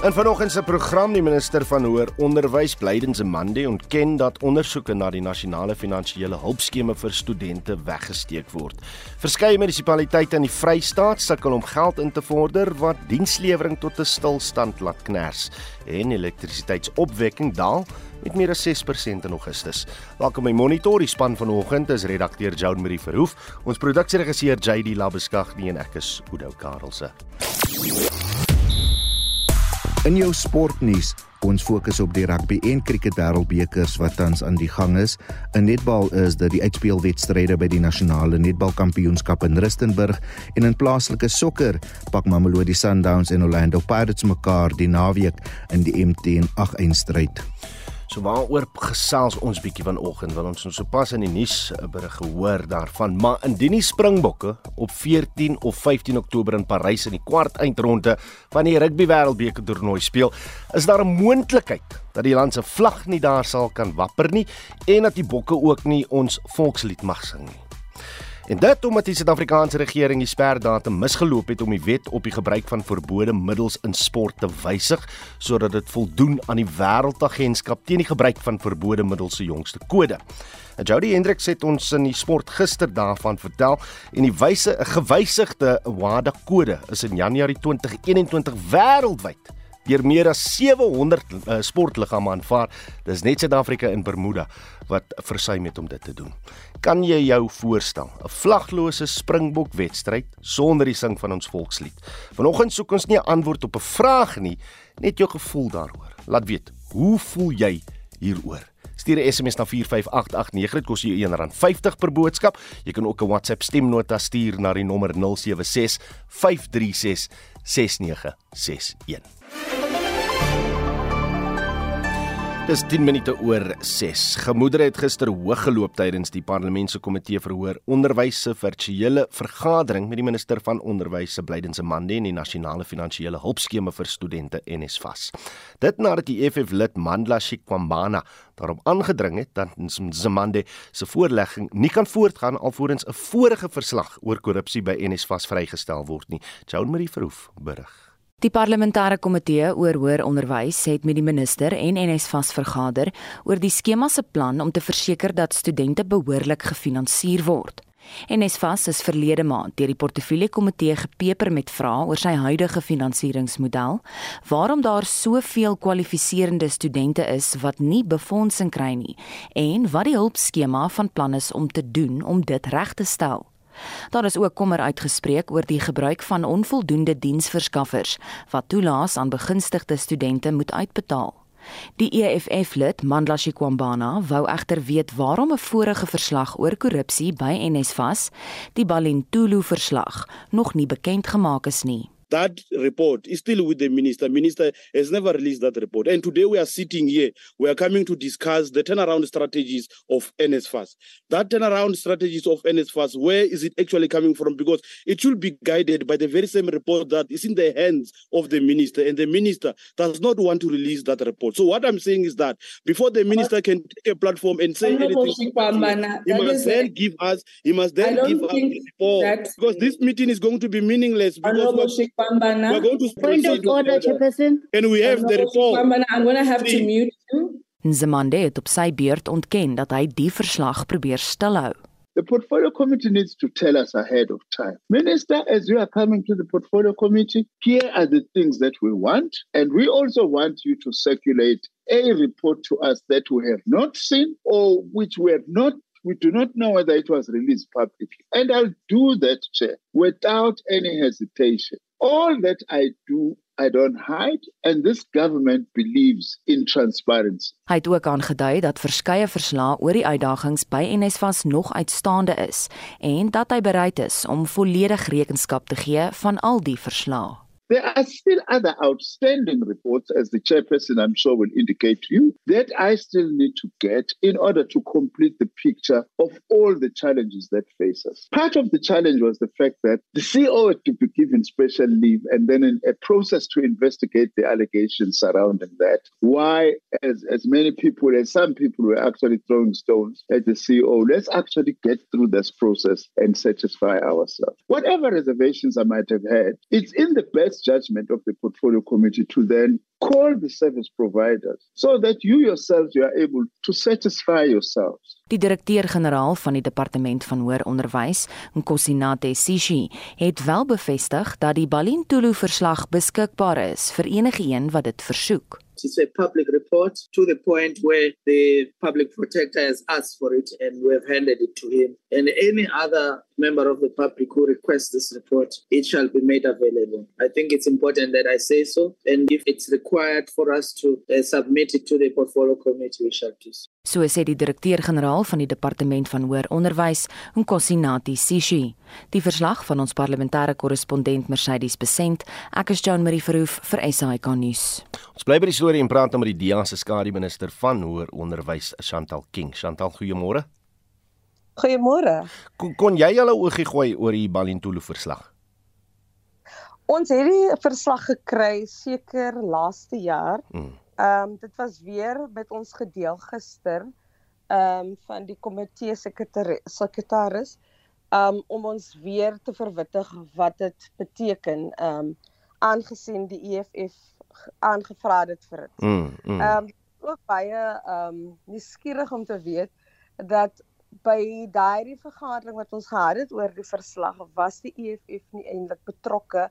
In vanoggend se program die minister van hoër onderwys Blyden Zemande ontken dat ondersoeke na die nasionale finansiële hulpskema vir studente weggesteek word. Verskeie munisipaliteite in die Vrystaat sukkel om geld in te vorder wat dienslewering tot 'n stilstand laat kners en elektrisiteitsopwekking daal met meer as 6% in Augustus. Welkom by Monitor, die span vanoggend is redakteur Joan Marie Verhoef, ons produksieregisseur JD Labeskag en ek is Udo Karelse. In jou sportnuus, ons fokus op die rugby en cricket wêreldbekers wat tans aan die gang is. In netbal is dit die uitspelwedstryde by die nasionale netbalkampioenskap in Rustenburg en in plaaslike sokker pak Mamelodi Sundowns en Orlando Pirates mekaar die naweek in die MTN 8 eindstryd. So waaroor gesels ons bietjie vanoggend? Want ons het sopas in die nuus 'n berig gehoor daarvan. Maar indien die Springbokke op 14 of 15 Oktober in Parys in die kwart eindronde van die rugby wêreldbeker toernooi speel is daar 'n moontlikheid dat die land se vlag nie daar sal kan wapper nie en dat die bokke ook nie ons volkslied mag sing nie En dit omdat die Suid-Afrikaanse regering die sperdatum misgeloop het om die wet op die gebruik van verbode middels in sport te wysig sodat dit voldoen aan die wêreldagentskap teen die gebruik van verbode middels se jongste kode. Jody Hendricks het ons in die sport gister daarvan vertel en die wyse 'n gewysigde WADA kode is in Januarie 2021 wêreldwyd deur meer as 700 uh, sportliggame aanvaar. Dis net Suid-Afrika en Bermuda wat versuim het om dit te doen. Kan jy jou voorstel 'n vlaglose Springbok wedstryd sonder die sing van ons volkslied? Vanoggend soek ons nie 'n antwoord op 'n vraag nie, net jou gevoel daaroor. Laat weet, hoe voel jy hieroor? Stuur 'n SMS na 45889. Dit kos jou R1.50 per boodskap. Jy kan ook 'n WhatsApp stemnota stuur na die nommer 076 536 6961. Dis 10 minute oor 6. Gemoedere het gister hoog geloop tydens die Parlement se komitee vir hoër onderwys se virtuele vergadering met die minister van onderwys se Blydense Mande en die nasionale finansiële hulpskema vir studente NSFAS. Dit nadat die EFF lid Mandla Shikwambana daarop aangedring het dat Nzimande se voorlegging nie kan voortgaan alvorens 'n vorige verslag oor korrupsie by NSFAS vrygestel word nie. Joan Marie Verhoef berig. Die parlementêre komitee oor hoër onderwys het met die minister en NSFAS vergader oor die skema se plan om te verseker dat studente behoorlik gefinansier word. NSFAS is verlede maand deur die portefeulje komitee gepeper met vrae oor sy huidige finansieringsmodel, waarom daar soveel kwalifiserende studente is wat nie befondsing kry nie en wat die hulpskema van plan is om te doen om dit reg te stel. Daar is ook kommer uitgespreek oor die gebruik van onvoldoende diensverskaffers wat toelaas aan begunstigde studente moet uitbetaal. Die EFF-lid Mandla Shikwambana wou egter weet waarom 'n vorige verslag oor korrupsie by NSFAS, die Balintulu verslag, nog nie bekend gemaak is nie. That report is still with the minister. Minister has never released that report. And today we are sitting here. We are coming to discuss the turnaround strategies of NSFAS. That turnaround strategies of NSFAS, where is it actually coming from? Because it should be guided by the very same report that is in the hands of the minister. And the minister does not want to release that report. So what I'm saying is that before the minister can take a platform and say anything, he must then give us, he must then give us a report. Because this meeting is going to be meaningless. Because. We're going to Point of order, Chairperson. And we have the report. Pambana, I'm going to have to mute you. Nzimande het op sy beurt ontken dat hy die verslag probeer stilhou. The portfolio committee needs to tell us ahead of time. Minister, as you are coming to the portfolio committee, here are the things that we want. And we also want you to circulate a report to us that we have not seen or which we have not we do not know whether it was released publicly. And I'll do that, Chair, without any hesitation. All that I do, I don't hide, and this government believes in transparency. Hy het ook aangedui dat verskeie verslae oor die uitdagings by NSFAS nog uitstaande is en dat hy bereid is om volledig rekenskap te gee van al die verslae. There are still other outstanding reports, as the chairperson I'm sure will indicate to you, that I still need to get in order to complete the picture of all the challenges that face us. Part of the challenge was the fact that the CEO had to be given special leave and then in a process to investigate the allegations surrounding that. Why, as, as many people, as some people were actually throwing stones at the CEO, let's actually get through this process and satisfy ourselves. Whatever reservations I might have had, it's in the best judgment of the portfolio committee to then call the service providers so that you yourselves you are able to satisfy yourselves. Die direkteur-generaal van die departement van hoër onderwys, Nkosinate Sishi, het wel bevestig dat die Balintulu verslag beskikbaar is vir enigiemand wat dit versoek. It's a public report to the point where the public protector has asked for it and we have handed it to him. And any other member of the public who requests this report, it shall be made available. I think it's important that I say so. And if it's required for us to uh, submit it to the portfolio committee, we shall do so. So sê die direkteur-generaal van die departement van hoër onderwys, Nkosinati Sishi. Die verslag van ons parlementêre korrespondent Mercedes Besent, ek is Jean Marie Verhoef vir SAK nuus. Ons bly by die storie en praat nou met die DEA se skadu minister van hoër onderwys, Chantal King. Chantal, goeiemôre. Goeiemôre. Kon, kon jy 'n oogie gooi oor die Balintulu verslag? Ons het die verslag gekry seker laaste jaar. Mm. Ehm um, dit was weer met ons gedeel gister ehm um, van die komitee sekretaris um om ons weer te verwittig wat dit beteken um aangesien die EFF aangevra het vir dit. Mm, mm. Um ook baie um nuuskierig om te weet dat by daardie vergadering wat ons gehad het oor die verslag was die EFF nie eintlik betrokke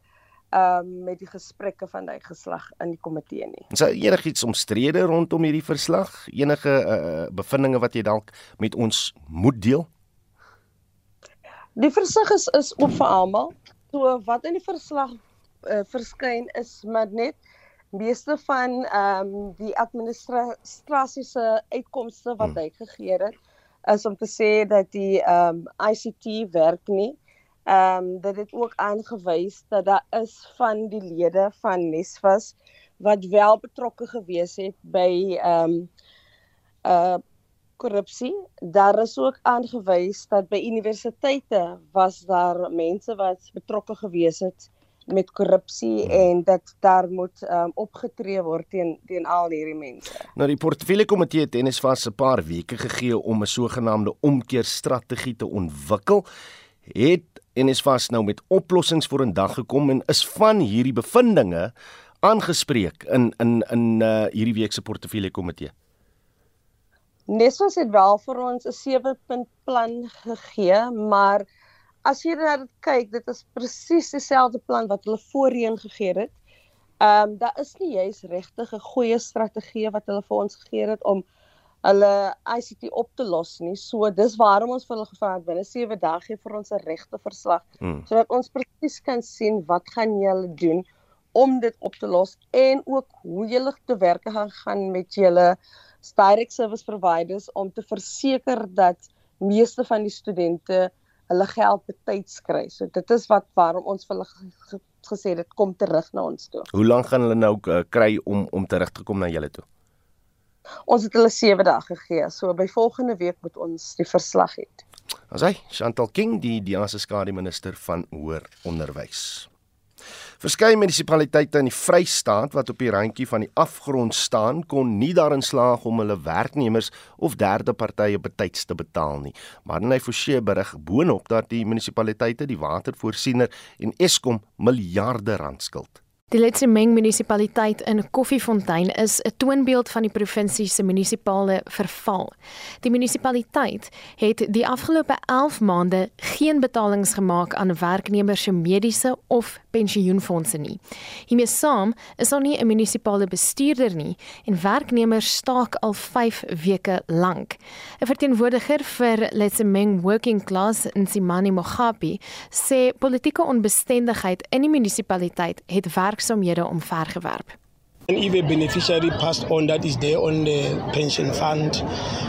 um met die gesprekke van daai geslag in die komitee nie. Is daar enigiets omstrede rondom hierdie verslag? Enige uh, bevindinge wat jy dalk met ons moet deel? Die verslag is is oop vir almal. So wat in die verslag uh, verskyn is maar net meeste van ehm um, die administrasiese uitkomste wat hmm. hy gegee het is om te sê dat die ehm um, ICT werk nie ehm um, dit ook aangewys dat daar is van die lede van Nesfas wat wel betrokke gewees het by ehm um, uh korrupsie. Daar is ook aangewys dat by universiteite was daar mense wat betrokke gewees het met korrupsie hmm. en dat daar moet um, opgetree word teen teen al hierdie mense. Nou die portefeulje komitee het Nesfas 'n paar weke gegee om 'n sogenaamde omkeerstrategie te ontwikkel. Het en is vas nou met oplossings voor 'n dag gekom en is van hierdie bevindinge aangespreek in in in uh hierdie week se portefeulje komitee. Neswas het wel vir ons 'n 7-punt plan gegee, maar as jy na dit kyk, dit is presies dieselfde plan wat hulle voorheen gegee het. Ehm um, daar is nie juis regtig 'n goeie strategie wat hulle vir ons gegee het om hulle ICT op te los nie. So dis waarom ons vir hulle gevra het binne 7 dae gee vir ons 'n regte verslag hmm. sodat ons presies kan sien wat gaan julle doen om dit op te los en ook hoe julle te werk gaan gaan met julle direct service providers om te verseker dat meeste van die studente hulle geld betyds kry. So dit is wat waarom ons vir hulle gesê dit kom terug na ons toe. Hoe lank gaan hulle nou uh, kry om om terug te kom na julle toe? Ons het hulle 7 dae gegee. So by volgende week moet ons die verslag hê. As hy Chantal King, die Dianse skadu minister van hoër onderwys. Verskeie munisipaliteite in die Vrystaat wat op die randjie van die afgrond staan, kon nie daarin slaag om hulle werknemers of derde partye betyds te betaal nie. Maar hy forse berig boonop dat die munisipaliteite die watervoorsiener en Eskom miljarde rand skuld. Die Letsemeng munisipaliteit in Koffiefontein is 'n toonbeeld van die provinsie se munisipale verval. Die munisipaliteit het die afgelope 11 maande geen betalings gemaak aan werknemers se mediese of pensioenfonde nie. Hiermee saam is daar nie 'n munisipale bestuurder nie en werknemers staak al 5 weke lank. 'n Verteenwoordiger vir Letsemeng Working Class, Nsimani Mogapi, sê politieke onbestendigheid in die munisipaliteit het werk werksamehede omvergewerp. And if a beneficiary passed on, that is there on the pension fund,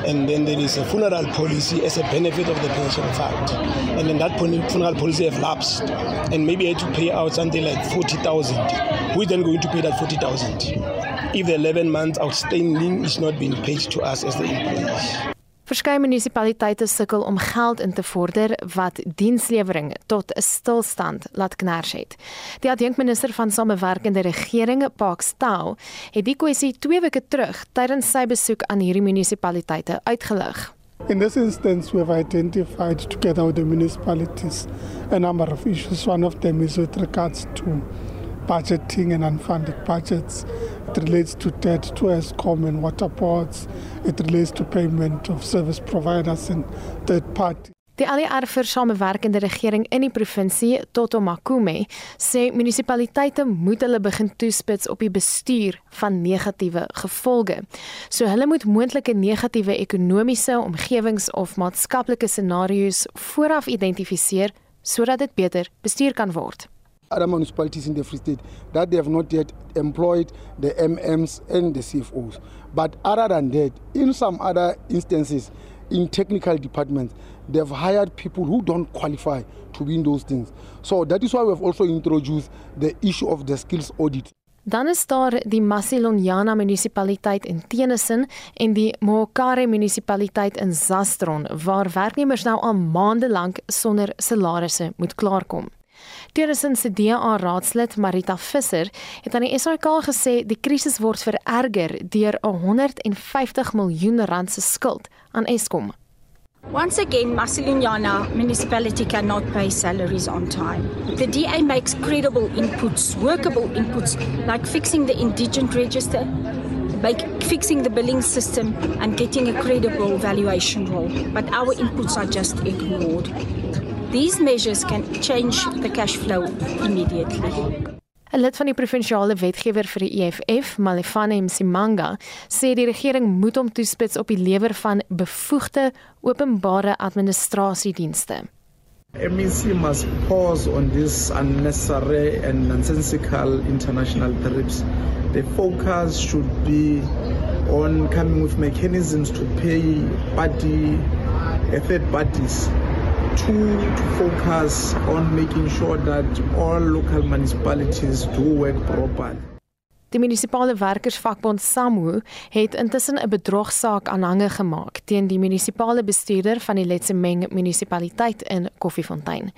and then there is a funeral policy as a benefit of the pension fund, and then that funeral policy have lapsed, and maybe had to pay out something like forty thousand. Who is then going to pay that forty thousand? If the eleven months outstanding is not being paid to us as the employees. Verskeie munisipaliteite sukkel om geld in te vorder wat dienslewering tot 'n stilstand laat kners het. Die adjunkminister van Samewerkende Regering, Park Staal, het die kwessie 2 weke terug tydens sy besoek aan hierdie munisipaliteite uitgelig. In this instance, we have identified together with the municipalities a number of issues. One of them is with regards to budgeting and unfunded budgets. It relates to debt to ESCOM and water boards. It relates to payment of service providers and third party. Die ALR vir samewerkende regering in die provinsie Toto Makume sê munisipaliteite moet hulle begin toespits op die bestuur van negatiewe gevolge. So hulle moet moontlike negatiewe ekonomiese, omgewings of maatskaplike scenario's vooraf identifiseer sodat dit beter bestuur kan word. Other municipalities in the Free State that they have not yet employed the MMs and the CFOs. But other than that, in some other instances, in technical departments, they've hired people who don't qualify to be in those things. So that is why we have also introduced the issue of the skills audit. Dan is daar die Masilonyana munisipaliteit in Tennyson en die Mokare munisipaliteit in Zastron waar werknemers nou al maande lank sonder salarisse moet klaarkom. Tennyson se DA raadslid Marita Visser het aan die SAK gesê die krisis word vererger deur 'n 150 miljoen rand se skuld aan Eskom. Once again, Masilonyana municipality cannot pay salaries on time. The DA makes credible inputs, workable inputs, like fixing the indigent register, like fixing the billing system, and getting a credible valuation roll. But our inputs are just ignored. These measures can change the cash flow immediately. 'n Lid van die provinsiale wetgewer vir die EFF, Malefane Msimanga, sê die regering moet hom toespits op die lewer van bevoegde openbare administrasiedienste. MEC must pause on this unnecessary and nonsensical international trips. The focus should be on coming with mechanisms to pay party, third parties to, focus on making sure that all local municipalities do work properly. Die munisipale werkersvakbond SAMWU het intussen 'n bedrogsaak aanhange gemaak teen die munisipale bestuurder van die Letsemeng munisipaliteit in Koffiefontein.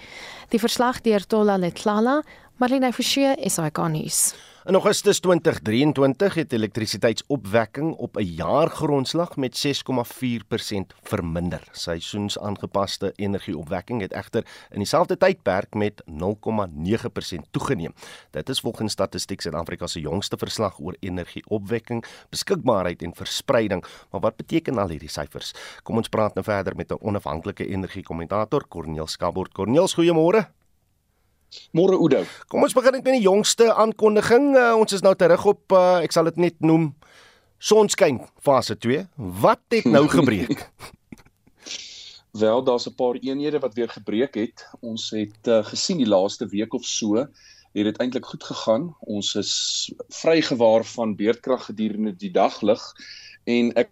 Die verslag deur Tola Letlala, Marlene Forsie, SAK nuus. In Augustus 2023 het elektrisiteitsopwekking op 'n jaargrondslag met 6,4% verminder. Seisoensaangepaste energieopwekking het egter in dieselfde tydperk met 0,9% toegeneem. Dit is volgens Statistiek Suid-Afrika se jongste verslag oor energieopwekking, beskikbaarheid en verspreiding. Maar wat beteken al hierdie syfers? Kom ons praat nou verder met 'n onafhanklike energiekommentator, Corneel Skabord. Corneel, goeiemôre. Môre Oudo. Kom ons begin met die jongste aankondiging. Uh, ons is nou terug op uh, ek sal dit net noem sonskyn fase 2. Wat het nou gebreek? Wel, daar's 'n paar eenhede wat weer gebreek het. Ons het uh, gesien die laaste week of so het dit eintlik goed gegaan. Ons is vrygewaar van beerdkrag gedurende die daglig en ek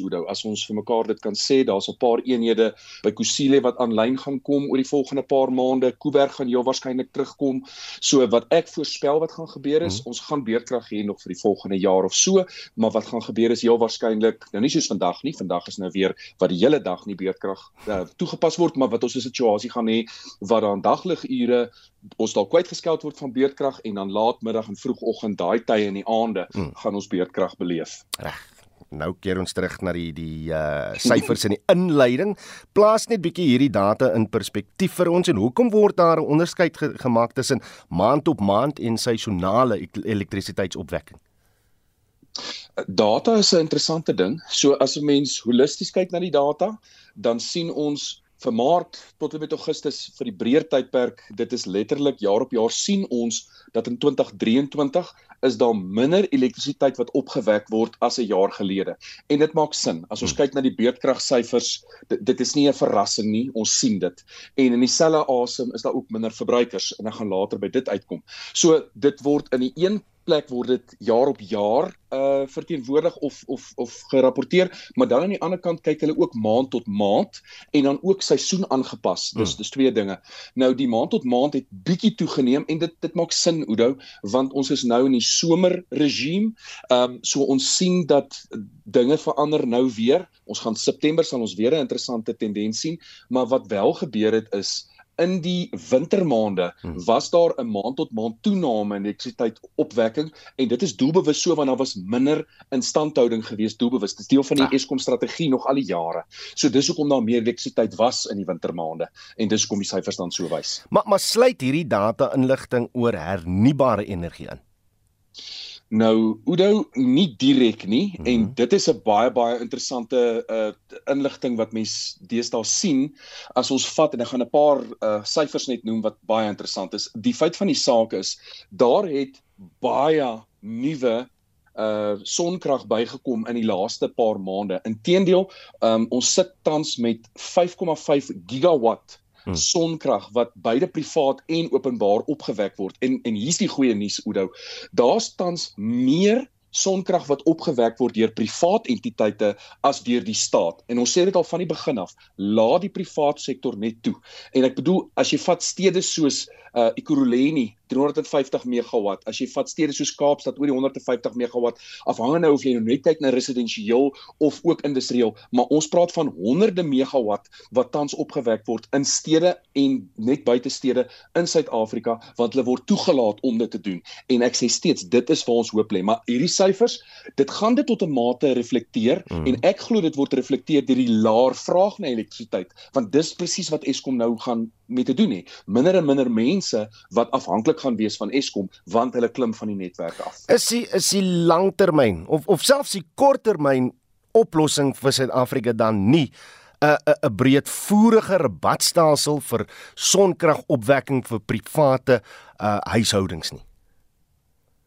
Oudo as ons vir mekaar dit kan sê daar's 'n paar eenhede by Kusile wat aanlyn gaan kom oor die volgende paar maande Kuiberg gaan heel waarskynlik terugkom so wat ek voorspel wat gaan gebeur is hmm. ons gaan beerdkrag hê nog vir die volgende jaar of so maar wat gaan gebeur is heel waarskynlik nou nie soos vandag nie vandag is nou weer wat die hele dag nie beerdkrag uh, toegepas word maar wat ons 'n situasie gaan hê wat dan dagligure ons dalk kwytgeskeld word van beerdkrag en dan laatmiddag en vroegoggend daai tye in die aande hmm. gaan ons beerdkrag beleef reg nou keer ons terug na die die uh syfers in die inleiding. Plaas net bietjie hierdie data in perspektief vir ons en hoekom word daar 'n onderskeid ge gemaak tussen maand op maand en seisonale elektrisiteitsopwekking? Data is 'n interessante ding. So as 'n mens holisties kyk na die data, dan sien ons vir Maart tot en met Augustus vir die breër tydperk, dit is letterlik jaar op jaar sien ons dat in 2023 is daar minder elektrisiteit wat opgewek word as 'n jaar gelede. En dit maak sin. As ons hmm. kyk na die beurtkragsyfers, dit, dit is nie 'n verrassing nie. Ons sien dit. En in dieselfde asem is daar ook minder verbruikers en ek gaan later by dit uitkom. So dit word in die een plek word dit jaar op jaar uh verteenwoordig of of of gerapporteer, maar dan aan die ander kant kyk hulle ook maand tot maand en dan ook seisoen aangepas. Dis hmm. dis twee dinge. Nou die maand tot maand het bietjie toegeneem en dit dit maak sin Oudo, want ons is nou in die somer regime. Ehm um, so ons sien dat dinge verander nou weer. Ons gaan September sal ons weer 'n interessante tendens sien, maar wat wel gebeur het is in die wintermaande hmm. was daar 'n maand tot maand toename in elektrisiteit opwekking en dit is doelbewus so want daar was minder instandhouding gewees doelbewus dit is deel van die ja. Eskom strategie nog al die jare so dis hoekom daar meer elektrisiteit was in die wintermaande en dis kom die syfers dan so wys maar maar sluit hierdie data inligting oor hernubare energie in Nou Udo nie direk nie mm -hmm. en dit is 'n baie baie interessante uh inligting wat mens deesdae sien as ons vat en ek gaan 'n paar uh syfers net noem wat baie interessant is. Die feit van die saak is daar het baie nuwe uh sonkrag bygekom in die laaste paar maande. Inteendeel, um, ons sit tans met 5,5 gigawatt Hmm. sonkrag wat beide privaat en openbaar opgewek word. En en hier's die goeie nuus Oudo. Daar's tans meer sonkrag wat opgewek word deur privaat entiteite as deur die staat. En ons sê dit al van die begin af, laat die privaat sektor net toe. En ek bedoel as jy vat stede soos uh Ekurhuleni 350 megawatt. As jy vat stede soos Kaapstad oor die 150 megawatt, afhangende nou of jy nou net kyk na residensieel of ook industrieel, maar ons praat van honderde megawatt wat tans opgewek word in stede en net buite stede in Suid-Afrika want hulle word toegelaat om dit te doen. En ek sê steeds dit is waar ons hoop lê, maar hierdie syfers, dit gaan dit tot 'n mate reflekteer mm. en ek glo dit word reflekteer deur die laer vraag na elektrisiteit, want dis presies wat Eskom nou gaan mee te doen hê. Minder en minder mense wat afhanklik gaan wees van Eskom want hulle klim van die netwerk af. Is die is die langtermyn of of selfs die korttermyn oplossing vir Suid-Afrika dan nie 'n 'n 'n breedvoerige rabatstelsel vir sonkragopwekking vir private uh huishoudings nie.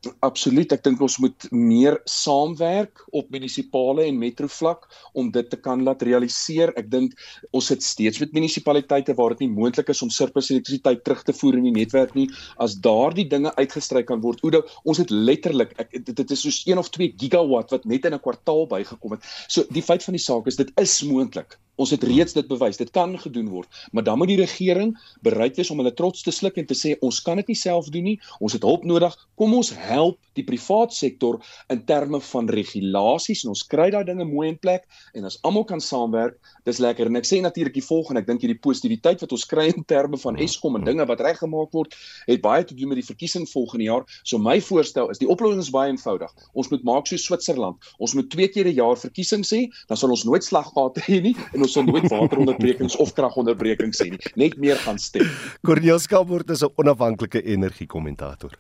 Absoluut, ek dink ons moet meer saamwerk op munisipale en metro vlak om dit te kan laat realiseer. Ek dink ons sit steeds met munisipaliteite waar dit nie moontlik is om surplus elektrisiteit terug te voer in die netwerk nie. As daardie dinge uitgestryk kan word, Oudo, ons het letterlik ek dit, dit is soos 1 of 2 gigawatt wat net in 'n kwartaal bygekom het. So die feit van die saak is dit is moontlik. Ons het reeds dit bewys. Dit kan gedoen word, maar dan moet die regering bereid wees om hulle trots te sluk en te sê ons kan dit nie self doen nie. Ons het hulp nodig. Kom ons help die privaat sektor in terme van regulasies en ons kry daai dinge mooi in plek en as almal kan saamwerk, dis lekker. En ek sê natuurlik die volgende, ek dink hierdie positiwiteit wat ons kry in terme van Eskom en dinge wat reggemaak word, het baie te doen met die verkiesing volgende jaar. So my voorstel is die oplossing is baie eenvoudig. Ons moet maak so Switserland. Ons moet twee keer 'n jaar verkiesings hê, dan sal ons nooit slaggate hê nie en ons sal nooit wateronderbrekings of kragonderbrekings hê nie. Net meer gaan stem. Corneel Skabort is 'n onafhanklike energiekommentator.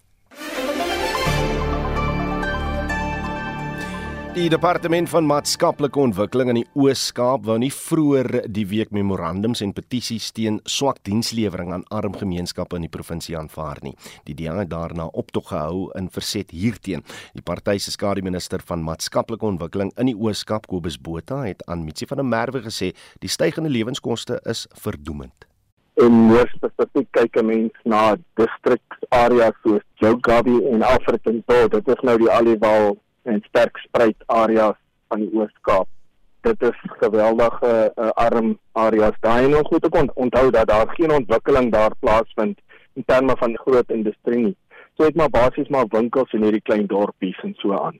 Die departement van maatskaplike ontwikkeling in die Oos-Kaap wou nie vroeër die week memorandums en petisies teen swak dienslewering aan arm gemeenskappe in die provinsie aanvaar nie. Die DA het daarna optog gehou in verset hierteen. Die party se skademinister van maatskaplike ontwikkeling in die Oos-Kaap, Kobus Botha, het aan Mitsi van der Merwe gesê die stygende lewenskoste is verdoemend. En meer spesifiek kyk 'n mens na distriksareas soos Jogabi en Alfredton. Dit is nou die Aliwal en sterk spruit areas van die Oos-Kaap. Dit is geweldige uh, arm areas. Daai nog goed te onthou dat daar geen ontwikkeling daar plaasvind in terme van groot industrie nie. So het maar basies maar winkels in hierdie klein dorpies en so aan.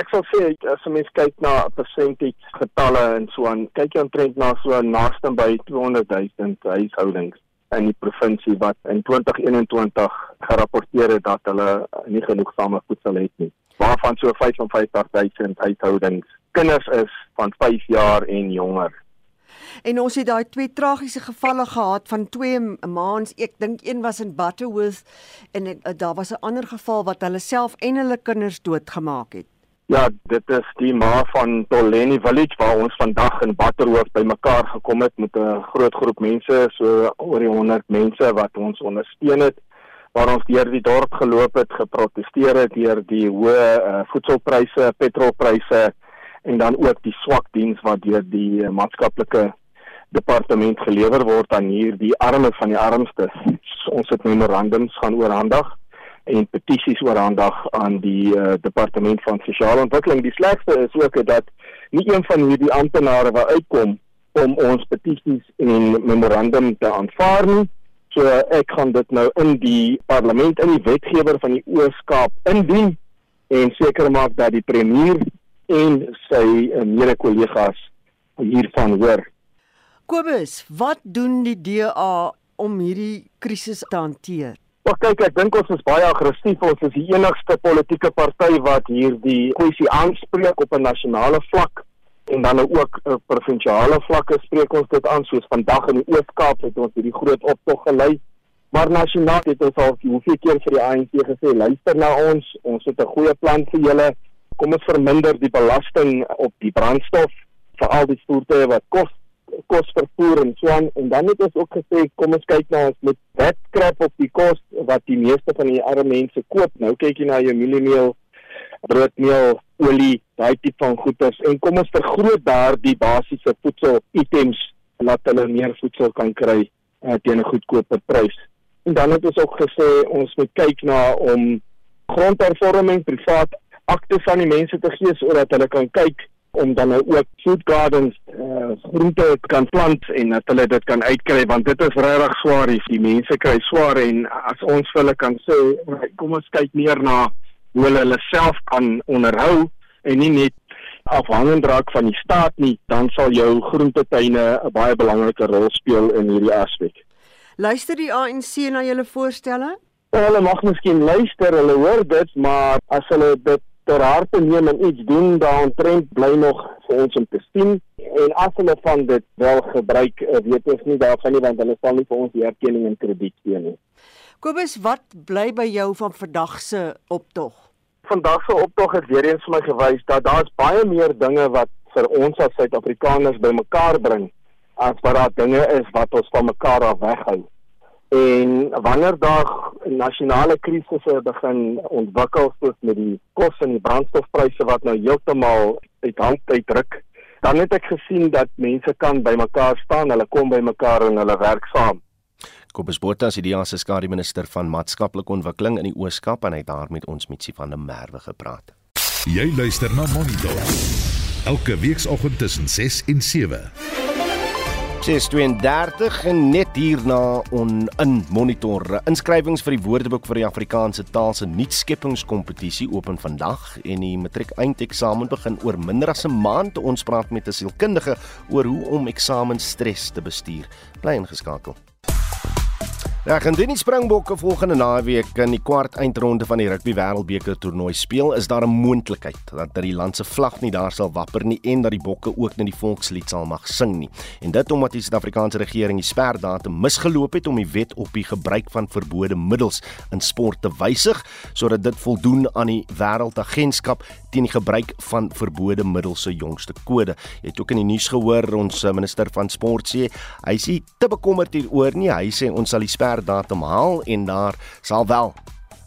Ek sal sê as 'n mens kyk na percentage getalle en so aan, kyk jy omtrent na so naaste by 200 000 huishoudings in die provinsie wat in 2021 gerapporteer het dat hulle nie genoegsame voedsel het nie waarvan so 55000 huishoudings kinders is van 5 jaar en jonger. En ons het daai twee tragiese gevalle gehad van twee maans. Ek dink een was in Butterworth en ek, daar was 'n ander geval wat hulle self en hulle kinders doodgemaak het. Ja, dit is die ma van Toleni Village waar ons vandag in Butterworth bymekaar gekom het met 'n groot groep mense, so oor die 100 mense wat ons ondersteun het waar ons deur die dorp geloop het, geprotesteer het deur die hoë uh, voedselpryse, petrolpryse en dan ook die swak diens wat deur die uh, maatskaplike departement gelewer word aan hierdie armes van die armstes. Ons het memorandums gaan oorhandig en petisies oorhandig aan die uh, departement van sosiale ontwikkeling. Die slegste is ook dat nie een van hierdie amptenare wat uitkom om ons petisies en memorandum te aanvaar nie. So ek gaan dit nou in die parlement in die wetgewer van die Oos-Kaap indien en seker maak dat die premier en sy uh, mede-kollegas hiervan hoor. Kobus, wat doen die DA om hierdie krisis te hanteer? Maar kyk, ek dink ons is baie aggressief. Ons is die enigste politieke party wat hierdie kwessie aanspreek op 'n nasionale vlak en dan ook op provinsiale vlakke spreek ons dit aan soos vandag in die Oos-Kaap het ons hierdie groot optog gelei. Maar nasionaal het ons al hoeveel keer vir die ANC gesê luister na ons ons het 'n goeie plan vir julle. Kom ons verminder die belasting op die brandstof vir al die voertuie wat kos kos vervoer en so aan. En dan het ons ook gesê kom ons kyk na ons met wetkrap op die kos wat die meeste van die arme mense koop. Nou kyk jy na jou mieliemeel broodmeel, olie, daai tipe van goederes en kom ons vergroot daardie basiese voedsel items laat hulle meer voedsel kan kry uh, teen 'n goedkoper prys. En dan het ons ook gesê ons moet kyk na om grondhervorming privaat akte van die mense te gee sodat hulle kan kyk om dan nou ook food gardens uh, groente kan plant en dat hulle dit kan uitkry want dit is regtig swaar hier die mense kry swaar en as ons vir hulle kan sê kom ons kyk meer na hoe hulle hulle self kan onderhou en nie net afhangend raak van die staat nie, dan sal jou groentetuine 'n baie belangrike rol speel in hierdie aspek. Luister die ANC na julle voorstelle? Hulle mag miskien luister, hulle hoor dit, maar as hulle dit ter harte neem en iets doen, dan trend bly nog vir ons om te sien en as hulle van dit wel gebruik, eh, weet ons nie daarvan nie want hulle sal nie vir ons die erkenning en krediet gee nie. Kobus, wat bly by jou van vandag se optog? vandag se optog het weer eens vir my gewys dat daar's baie meer dinge wat vir ons as Suid-Afrikaners bymekaar bring as wat daar dinge is wat ons van mekaar af weghou. En wanneer daar nasionale krisisse begin ontwikkel soos met die kos en die brandstofpryse wat nou heeltemal uit hand uitdruk, dan het ek gesien dat mense kan bymekaar staan, hulle kom bymekaar en hulle werk saam. Kobus Botha is die DEA se skare minister van maatskaplike ontwikkeling in die Oos-Kaap en hy het daar met ons Mitsi van der Merwe gepraat. Jy luister na Monitor. Elke weekoggend tussen 6 en 7. 6:32 en net hierna on in monitor. Inskrywings vir die Woordeboek vir die Afrikaanse taal se nuutskeppingskompetisie open vandag en die matriek eindeksamen begin oor minder as 'n maand. Ons praat met 'n sielkundige oor hoe om eksamenstres te bestuur. Bly ingeskakel. Ja, gaan die Springbokke volgende naweek in die kwart eindronde van die Rugby Wêreldbeker toernooi speel, is daar 'n moontlikheid dat dat die land se vlag nie daar sal wapper nie en dat die bokke ook net die volkslied sal mag sing nie. En dit omdat die Suid-Afrikaanse regering die sperdatum misgeloop het om die wet op die gebruik van verbode middels in sport te wysig sodat dit voldoen aan die Wêreldagentskap teen die gebruik van verbode middels se jongste kode. Jy het ook in die nuus gehoor ons minister van sport sê hy is te bekommerd hieroor nie. Hy sê ons sal die sper datum haal en daar sal wel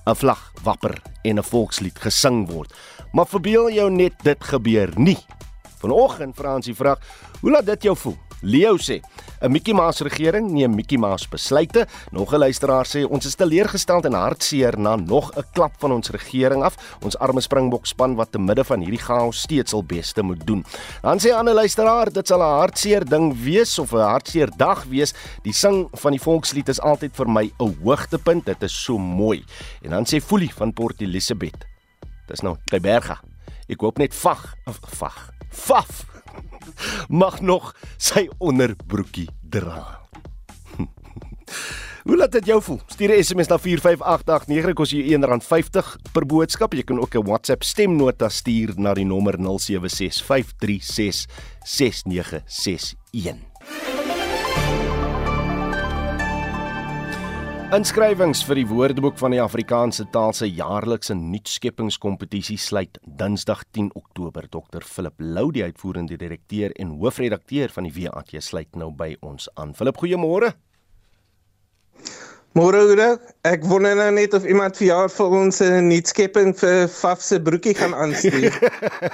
'n vlag wapper en 'n volkslied gesing word. Maar verbeel jou net dit gebeur nie. Vanoggend Fransie vra, hoe laat dit jou voel? Leo sê, 'n Mickey Mouse regering neem Mickey Mouse besluite. Nog 'n luisteraar sê ons is teleurgesteld en hartseer na nog 'n klap van ons regering af. Ons arme Springbok span wat te midde van hierdie chaos steeds hul beste moet doen. Dan sê 'n ander luisteraar, dit sal 'n hartseer ding wees of 'n hartseer dag wees. Die sing van die volkslied is altyd vir my 'n hoogtepunt. Dit is so mooi. En dan sê Folie van Port Elizabeth. Dis nou by Berga. Ek hoop net vag of vag. Faf mag nog sy onderbroekie dra. Hoe laat dit jou voel? Stuur 'n SMS na 45889 kos jy R1.50 per boodskap. Jy kan ook 'n WhatsApp stemnota stuur na die nommer 0765366961. Inskrywings vir die Woordeboek van die Afrikaanse taal se jaarlikse nuutskeppingskompetisie sluit Dinsdag 10 Oktober. Dr Philip Lou, die uitvoerende direkteur en hoofredakteur van die WAT, sluit nou by ons aan. Philip, goeiemôre. Môre Oude, ek wonder nou net of iemand vir jaar vir ons 'n nuutskepping vir Faf se broekie gaan aanstuur.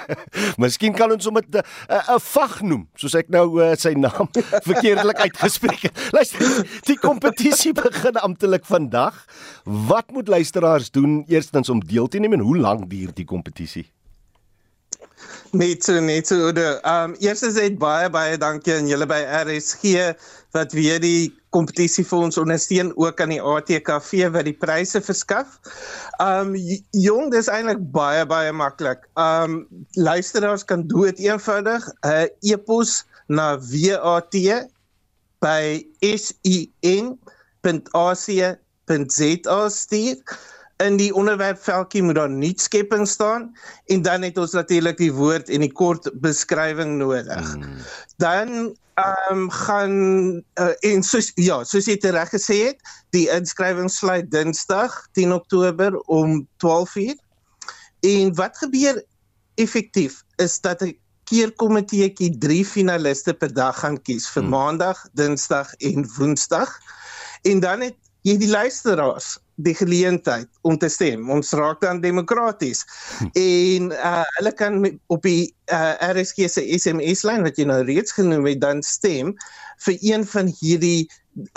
Miskien kan ons hom 'n 'n vag noem, soos ek nou uh, sy naam verkeerdelik uitgespreek het. Luister, die kompetisie begin amptelik vandag. Wat moet luisteraars doen eerstens om deel te neem en hoe lank duur die kompetisie? Net so net so. Ehm um, eerstens net baie baie dankie aan julle by RSG wat weer die kompetisie vir ons ondersteun ook aan die ATKV wat die pryse verskaf. Um jong, dis eintlik baie baie maklik. Um luisteraars kan dood eenvoudig 'n uh, e-pos na WAT by sin.ac.za stuur in die onderwerpveldjie moet daar nuutskepping staan en dan het ons natuurlik die woord en die kort beskrywing nodig. Hmm. Dan ehm um, gaan uh, en soos ja, soos jy reg gesê het, die inskrywing sluit Dinsdag 10 Oktober om 12:00. En wat gebeur effektief is dat 'n keerkomiteetjie 3 finaliste per dag gaan kies vir hmm. Maandag, Dinsdag en Woensdag. En dan het jy die luisteraars die geleentheid om te stem. Ons raak dan demokraties. Hm. En uh hulle kan op die uh, RSG se SMS lyn wat jy nou reeds genoem het dan stem vir een van hierdie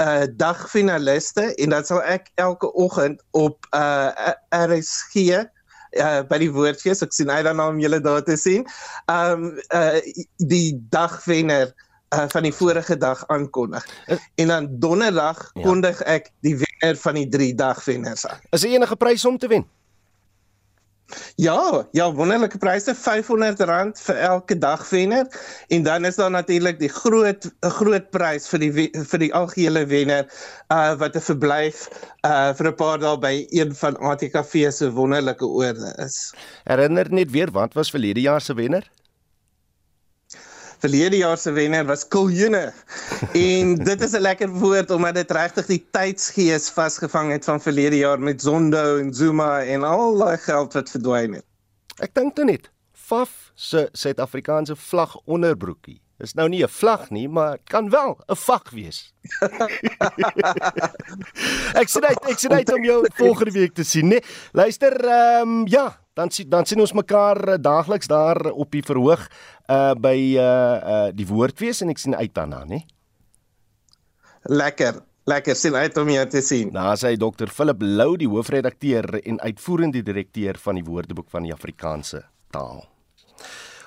uh dagfinaliste en dan sal ek elke oggend op uh RSG uh by die woordfees ek sien uit daarna om julle daar te sien. Um uh die dagwenner uh, van die vorige dag aankondig. En dan donderdag ja. kondig ek die wenner van die 3 dag wenners aan. Is daar enige prys om te wen? Ja, ja, wonderlike pryse R500 vir elke dag wenner en dan is daar natuurlik die groot groot prys vir die vir die algehele wenner uh wat 'n verblyf uh vir 'n paar dae by een van ATKV se wonderlike oorde is. Herinner net weer wat was verlede jaar se wenner? Verlede jaar se wenner was Kuljoene. En dit is 'n lekker woord omdat dit regtig die tydsgees vasgevang het van verlede jaar met Zondo en Zuma en al daai geld wat verdwyn het. Ek dink toe net Faf se Suid-Afrikaanse vlag onderbroekie. Dis nou nie 'n vlag nie, maar kan wel 'n vak wees. ek sê dit, ek sê dit om jou volgende week te sien, né? Luister, ehm um, ja, dan sien dan sien ons mekaar uh, daagliks daar op die verhoog uh by uh uh die woordfees en ek sien uit daarna, né? Lekker. Lekker sien uit om jou te sien. Daar sê Dr. Philip Lou, die hoofredakteur en uitvoerende direkteur van die Woordeboek van die Afrikaanse taal.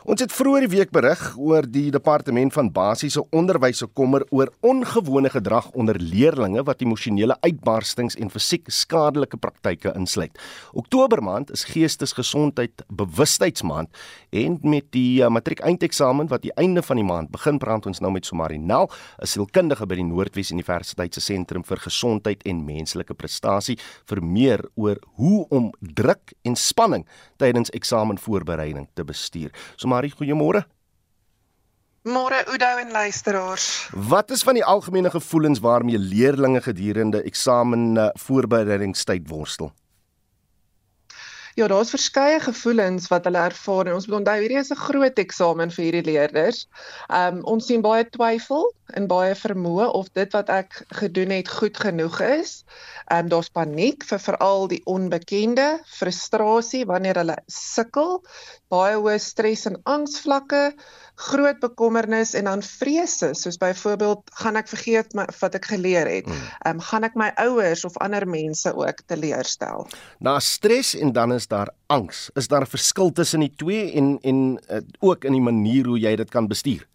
Ons het vroeër die week berig oor die departement van basiese onderwys se kommer oor ongewone gedrag onder leerdlinge wat emosionele uitbarstings en fisiek skadelike praktyke insluit. Oktober maand is geestesgesondheid bewustheidsmaand en met die uh, matriek eindeksamen wat die einde van die maand begin praat ons nou met Somarinel, 'n sielkundige by die Noordwes Universiteit se sentrum vir gesondheid en menslike prestasie vir meer oor hoe om druk en spanning tydens eksamenvoorbereiding te bestuur. So Marie, goeiemôre. Môre Oudo en luisteraars. Wat is van die algemene gevoelens waarmee leerders gedurende eksamen uh, voorbereidingstyd worstel? Ja, daar's verskeie gevoelens wat hulle ervaar en ons moet onthou hierdie is 'n groot eksamen vir hierdie leerders. Um ons sien baie twyfel en baie vermoë of dit wat ek gedoen het goed genoeg is. Um daar's paniek vir veral die onbekende, frustrasie wanneer hulle sukkel, baie hoë stres en angsvlakke, groot bekommernis en dan vrese soos byvoorbeeld gaan ek vergeet my, wat ek geleer het. Hmm. Ehm um, gaan ek my ouers of ander mense ook teleurstel. Na stres en dan is daar angs. Is daar 'n verskil tussen die twee en en uh, ook in die manier hoe jy dit kan bestuur?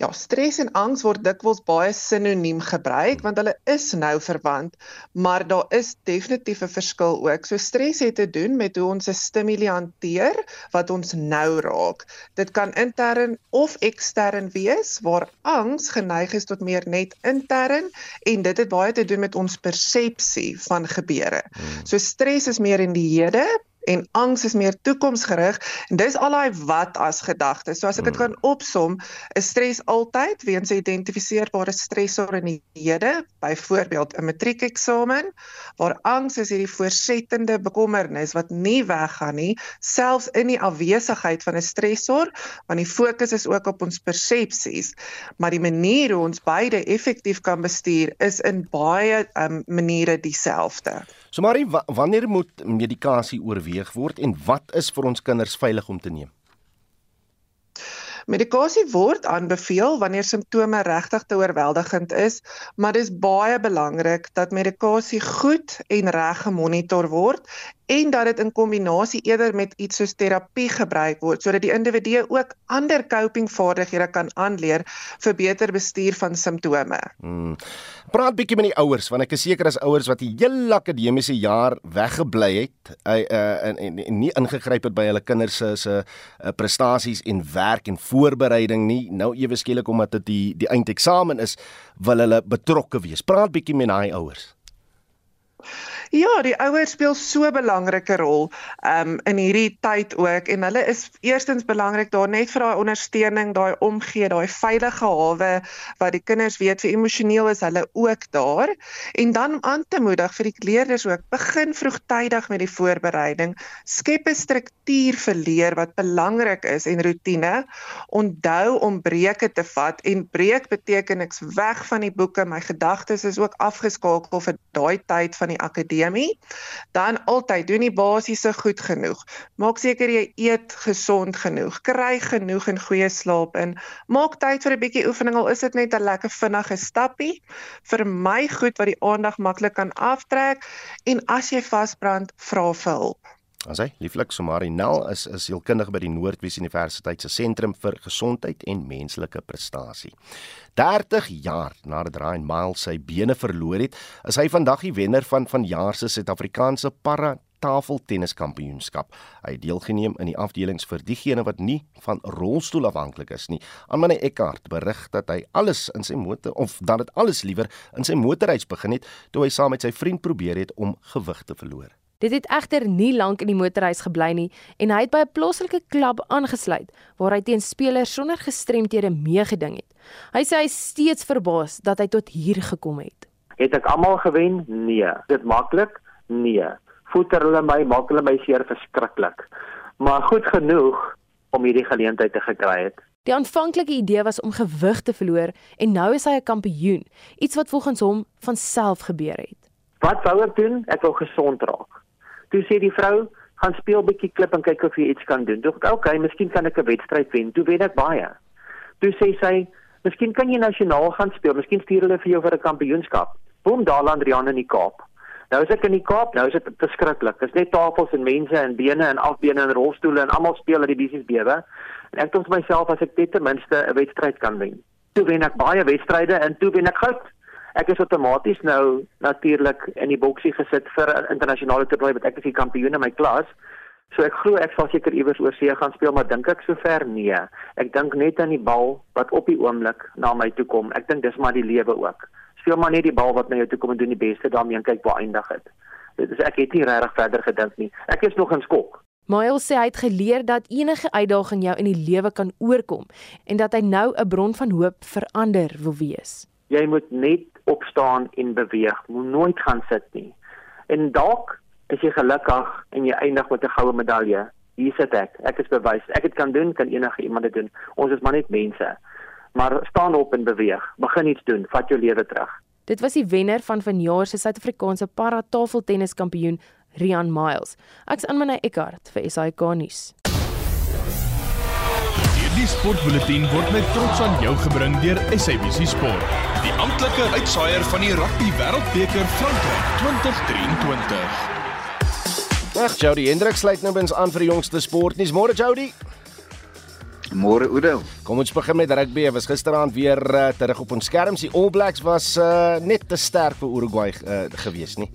Ja, stres en angs word dikwels baie sinoniem gebruik want hulle is nou verwant, maar daar is definitief 'n verskil ook. So stres het te doen met hoe ons 'n stimule hanteer wat ons nou raak. Dit kan intern of ekstern wees waar angs geneig is tot meer net intern en dit het baie te doen met ons persepsie van gebeure. Hmm. So stres is meer in die hede en angs is meer toekomsgerig en dis al daai wat as gedagtes. So as ek dit Hmm. kan opsom, is stres altyd weens identifiseerbare stresor in die hede, byvoorbeeld 'n matriekeksamen, waar angs is hierdie voorsettende bekommernis wat nie weggaan nie, selfs in die afwesigheid van 'n stresor, want die fokus is ook op ons persepsies, maar die manier hoe ons beide effektief kan bestuur is in baie um, maniere dieselfde. So wa wanneer moet medikasie oorweeg word en wat is vir ons kinders veilig om te neem? Medikasie word aanbeveel wanneer simptome regtig te oorweldigend is, maar dis baie belangrik dat medikasie goed en reg gemonitor word en dat dit in kombinasie eerder met iets soos terapie gebruik word sodat die individu ook ander copingvaardighede kan aanleer vir beter bestuur van simptome. Hmm. Praat bietjie met die ouers want ek is seker as ouers wat die hele akademiese jaar weggebly het uh, uh, en, en, en nie ingegryp het by hulle kinders se se uh, prestasies en werk en voorbereiding nie. Nou ewe skielik omdat dit die die eindeksamen is, wil hulle betrokke wees. Praat bietjie met daai ouers. Ja, die ouers speel so 'n belangrike rol um in hierdie tyd ook. En hulle is eerstens belangrik daar net vir daai ondersteuning, daai omgee, daai veilige hawe wat die kinders weet vir emosioneel is hulle ook daar. En dan om aan te moedig vir die leerders ook begin vroegtydig met die voorbereiding, skep 'n struktuur vir leer wat belangrik is en rotine. Onthou om breuke te vat en breek beteken ek's weg van die boeke, my gedagtes is ook afgeskakel vir daai tyd van die akademie akademie, dan altyd doen die basiese goed genoeg. Maak seker jy eet gesond genoeg, kry genoeg en goeie slaap in. Maak tyd vir 'n bietjie oefening al is dit net 'n lekker vinnige stappie. Vermy goed wat die aandag maklik kan aftrek en as jy vasbrand, vra vir hulp. As hy lieflik Somari Nel is is sielkundige by die Noordwes Universiteit se sentrum vir gesondheid en menslike prestasie. 30 jaar nadat Ryan Miles sy bene verloor het, is hy vandag die wenner van vanjaar se Suid-Afrikaanse para tafeltenniskampioenskap. Hy het deelgeneem in die afdelings vir diegene wat nie van rolstoel afhanklik is nie. Anmane Eckart berig dat hy alles in sy motor of dat dit alles liewer in sy motorreis begin het toe hy saam met sy vriend probeer het om gewig te verloor. Dit het egter nie lank in die motorhuis gebly nie en hy het by 'n plaaslike klub aangesluit waar hy teen spelers sonder gestremthede meegeding het. Hy sê hy is steeds verbaas dat hy tot hier gekom het. Het ek almal gewen? Nee. Dit maklik? Nee. Voeter hulle my, maak hulle my seer verskriklik. Maar goed genoeg om hierdie geleentheid te gekry het. Die aanvanklike idee was om gewig te verloor en nou is hy 'n kampioen, iets wat volgens hom van self gebeur het. Wat wou ek doen? Ek wou gesond raak. Toe sê die vrou, gaan speel bietjie klip en kyk of jy iets kan doen. Toe ek, okay, miskien kan ek 'n wedstryd wen. Toe wen ek baie. Toe sê sy, miskien kan jy nasionaal gaan speel. Miskien stuur hulle vir jou vir 'n kampioenskap. Boom, daar land Rian in die Kaap. Nou is ek in die Kaap, nou is dit verskriklik. Dit is net tafels en mense en bene en afbene en rolstoele en almal speel dat die besies bewe. En ek dink vir myself as ek ten minste 'n wedstryd kan wen. Toe wen ek baie wedstryde en toe wen ek goud. Ek is outomaties nou natuurlik in die boksie gesit vir 'n internasionale toernooi wat ek is die kampioen in my klas. So ek glo ek sal seker iewers oor see gaan speel, maar dink ek sover nee. Ek dink net aan die bal wat op die oomblik na my toe kom. Ek dink dis maar die lewe ook. Speel maar net die bal wat na jou toe kom en doen die beste daarmee en kyk waar eindig dit. Dit is ek het nie regtig verder gedink nie. Ek is nog in skok. Miles sê hy het geleer dat enige uitdaging jou in die lewe kan oorkom en dat hy nou 'n bron van hoop vir ander wil wees. Jy moet net opstaan en beweeg. Moet nooit gaan sit nie. En dalk is jy gelukkig en jy eindig met 'n goue medalje. Hier sit ek. Ek is bewys. Ek het kan doen, kan enige iemand dit doen. Ons is maar net mense. Maar staan op en beweeg. Begin iets doen. Vat jou lewe terug. Dit was die wenner van vanjaar se Suid-Afrikaanse para tafeltenniskampioen Rian Miles. Ek's Anmane Eckart vir SAK nuus. Hierdie sportbulletin word met trots aan jou gebring deur SABC Sport, die amptelike uitsaaier van die Rugby Wêreldbeker Frankryk 2023. Ag Jody Hendrik sluit nou bins aan vir die jongste sportnuus. Môre Jody. Môre Oudo. Kom ons begin met rugby. Was gisteraand weer uh, terug op ons skerms. Die All Blacks was uh, net te sterk vir Uruguay uh, gewees, nie?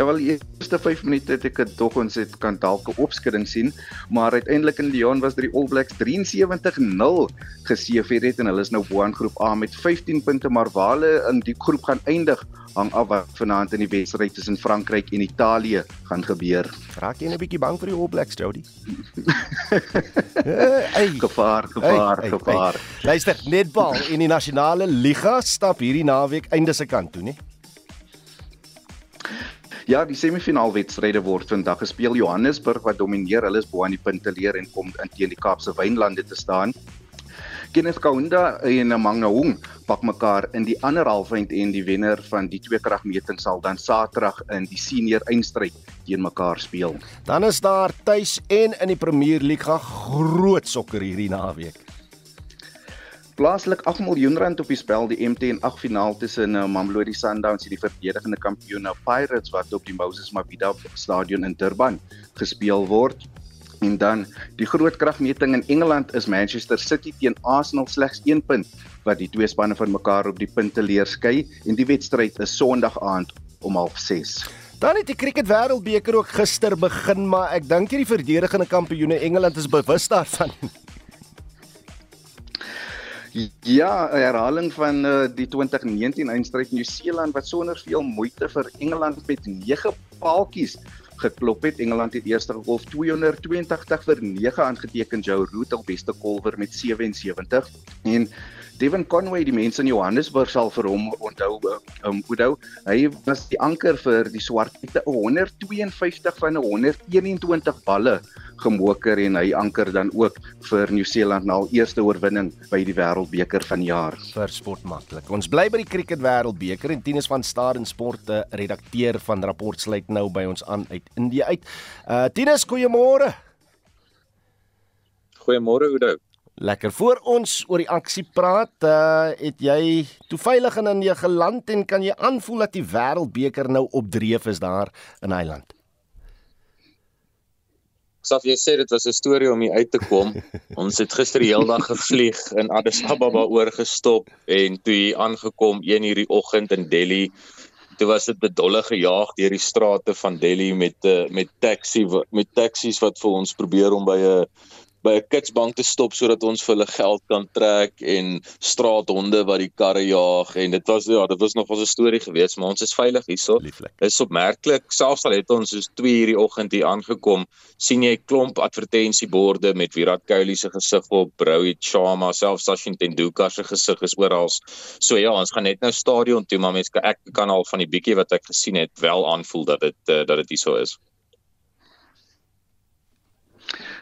Ja wel die eerste 5 minute het ek tog ons het kan dalk 'n opskudding sien, maar uiteindelik in Lyon was dit die All Blacks 73-0 geseëvier het en hulle is nou aan groep A met 15 punte, maar waar hulle in die groep gaan eindig hang af wat vanaand in die wedstryd tussen Frankryk en Italië gaan gebeur. Raak jy 'n bietjie bang vir die All Blacks, Jody? Ey, gevaar, gevaar, Ei, ei, gevaar. ei. Luister, netbal in die nasionale liga stap hierdie naweek einde se kant toe, nie? Ja, die semifinaalwedstryde word vandag gespeel. Johannesburg wat domineer, hulle is bo aan die punte leer en kom in teen die Kaapse Wynlande te staan. Kenneth Kaunda en Mangaung pak mekaar in die ander halfeind en die wenner van die twee kragmeting sal dan Saterdag in die senior eindstryd teen mekaar speel. Dan is daar tuis en in die Premier League groot sokker hierdie naweek. Plaaslik 8 miljoen rand op die spel die MTN 8 finaal tussen uh, Mamelodi Sundowns en die verdedigende kampioene Pirates wat op die Moses Mabhida Stadion in Durban gespeel word. En dan die groot kragmeting in Engeland is Manchester City teen Arsenal slegs 1 punt wat die twee spanne van mekaar op die punte leer skei en die wedstryd is Sondag aand om 06:30. Dan het die cricket wêreldbeker ook gister begin, maar ek dink hierdie verdedigende kampioene Engeland is bewus daarvan. Ja, herhaling van uh, die 2019 eindstryd Nieu-Seeland wat sonder veel moeite vir Engeland met 9 paaltjies geklop het. Engeland het eerste golf 282 vir 9 aangeteken. Joe Root op beste kolwer met 77 en Devin Conway, die mense in Johannesburg sal vir hom onthou, um, onthou. Hy was die anker vir die Swartpiete 152 van 121 balle gemoker en hy anker dan ook vir Nieu-Seeland na al eerste oorwinning by die Wêreldbeker van jaar. vir sport maklik. Ons bly by die cricket wêreldbeker en Tinus van Staden Sporte, redakteur van Rapport sluit nou by ons aan uit Indië uit. Uh Tinus, goeiemôre. Goeiemôre Oudo. Lekker. Voor ons oor die aksie praat, uh het jy toe veilig in Indië geland en kan jy aanvoel dat die wêreldbeker nou op dreef is daar in Eiland? Saf jy sê dit was 'n storie om hier uit te kom. Ons het gister die hele dag gevlieg in Addis Ababa oorgestop en toe hier aangekom 1:00 die oggend in Delhi. Toe was dit bedolle gejaag deur die strate van Delhi met uh, met taxi met taksies wat vir ons probeer om by 'n by 'n kitsbank te stop sodat ons vir hulle geld kan trek en straathonde wat die karre jaag en dit was ja, dit was nog 'n storie geweest, maar ons is veilig hierso. Is opmerklik, selfs al het ons soos 2 hierdie oggend hier aangekom, sien jy klomp advertensieborde met Virat Kohli se gesig op, Rohit Sharma, selfs Sachin Tendulkar se gesig is oral. So ja, ons gaan net nou stadion toe, maar mense ek kan al van die bietjie wat ek gesien het wel aanvoel dat dit uh, dat dit hierso is.